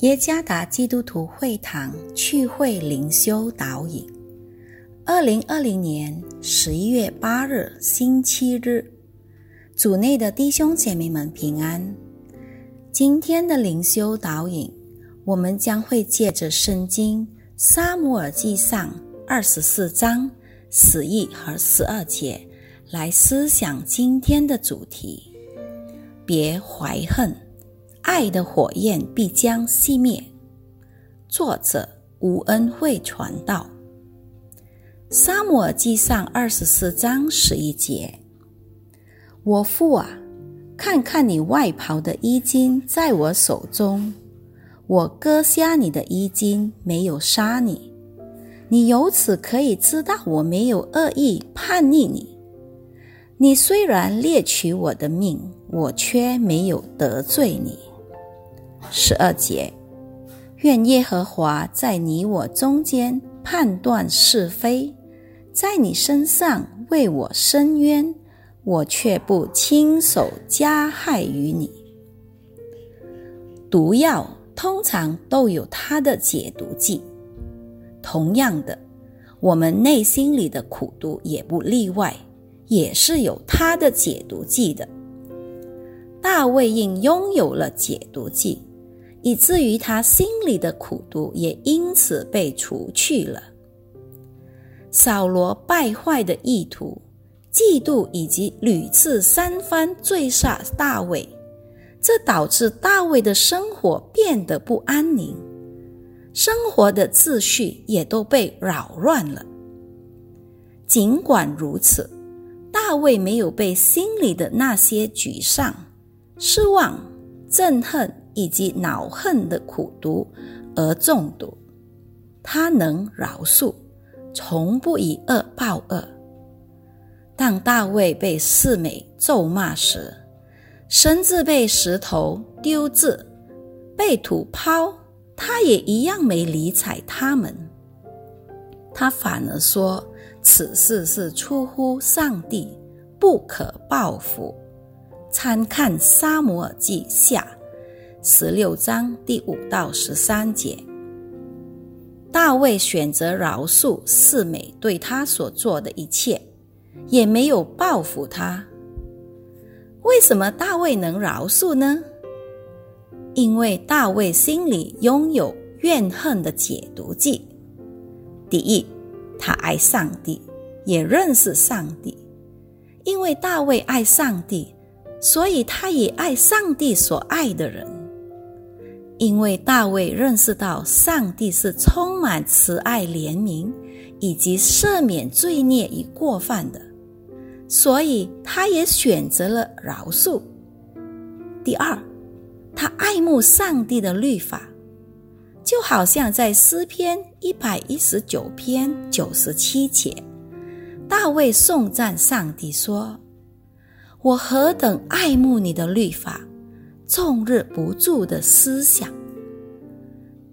耶加达基督徒会堂聚会灵修导引，二零二零年十一月八日星期日，主内的弟兄姐妹们平安。今天的灵修导引，我们将会借着圣经撒母耳记上二十四章十一和十二节来思想今天的主题：别怀恨。爱的火焰必将熄灭。作者吴恩惠传道。沙漠记上二十四章十一节：我父啊，看看你外袍的衣襟在我手中，我割下你的衣襟，没有杀你。你由此可以知道我没有恶意叛逆你。你虽然猎取我的命，我却没有得罪你。十二节，愿耶和华在你我中间判断是非，在你身上为我伸冤，我却不亲手加害于你。毒药通常都有它的解毒剂，同样的，我们内心里的苦毒也不例外，也是有它的解毒剂的。大卫应拥有了解毒剂。以至于他心里的苦毒也因此被除去了。扫罗败坏的意图、嫉妒以及屡次三番追杀大卫，这导致大卫的生活变得不安宁，生活的秩序也都被扰乱了。尽管如此，大卫没有被心里的那些沮丧、失望、憎恨。以及恼恨的苦毒而中毒，他能饶恕，从不以恶报恶。当大卫被四美咒骂时，甚至被石头丢掷、被土抛，他也一样没理睬他们。他反而说：“此事是出乎上帝，不可报复。”参看《沙摩尔记下》。十六章第五到十三节，大卫选择饶恕四美对他所做的一切，也没有报复他。为什么大卫能饶恕呢？因为大卫心里拥有怨恨的解毒剂。第一，他爱上帝，也认识上帝。因为大卫爱上帝，所以他也爱上帝所爱的人。因为大卫认识到上帝是充满慈爱、怜悯以及赦免罪孽与过犯的，所以他也选择了饶恕。第二，他爱慕上帝的律法，就好像在诗篇一百一十九篇九十七节，大卫颂赞上帝说：“我何等爱慕你的律法！”终日不住的思想，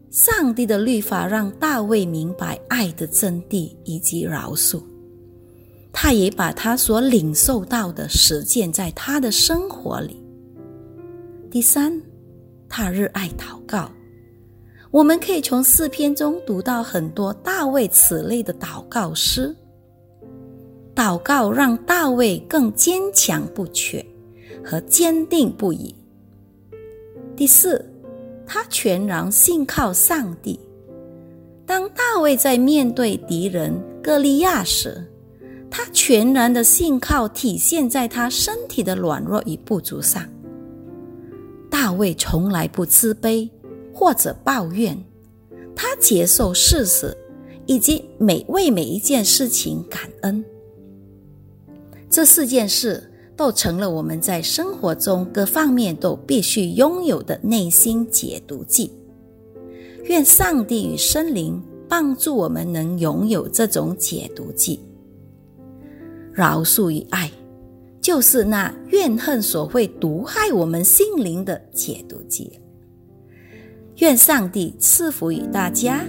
上帝的律法让大卫明白爱的真谛以及饶恕，他也把他所领受到的实践在他的生活里。第三，他热爱祷告，我们可以从诗篇中读到很多大卫此类的祷告诗。祷告让大卫更坚强不屈和坚定不移。第四，他全然信靠上帝。当大卫在面对敌人歌利亚时，他全然的信靠体现在他身体的软弱与不足上。大卫从来不自卑或者抱怨，他接受事实，以及每为每一件事情感恩。这四件事。都成了我们在生活中各方面都必须拥有的内心解毒剂。愿上帝与生灵帮助我们能拥有这种解毒剂。饶恕与爱，就是那怨恨所会毒害我们心灵的解毒剂。愿上帝赐福于大家。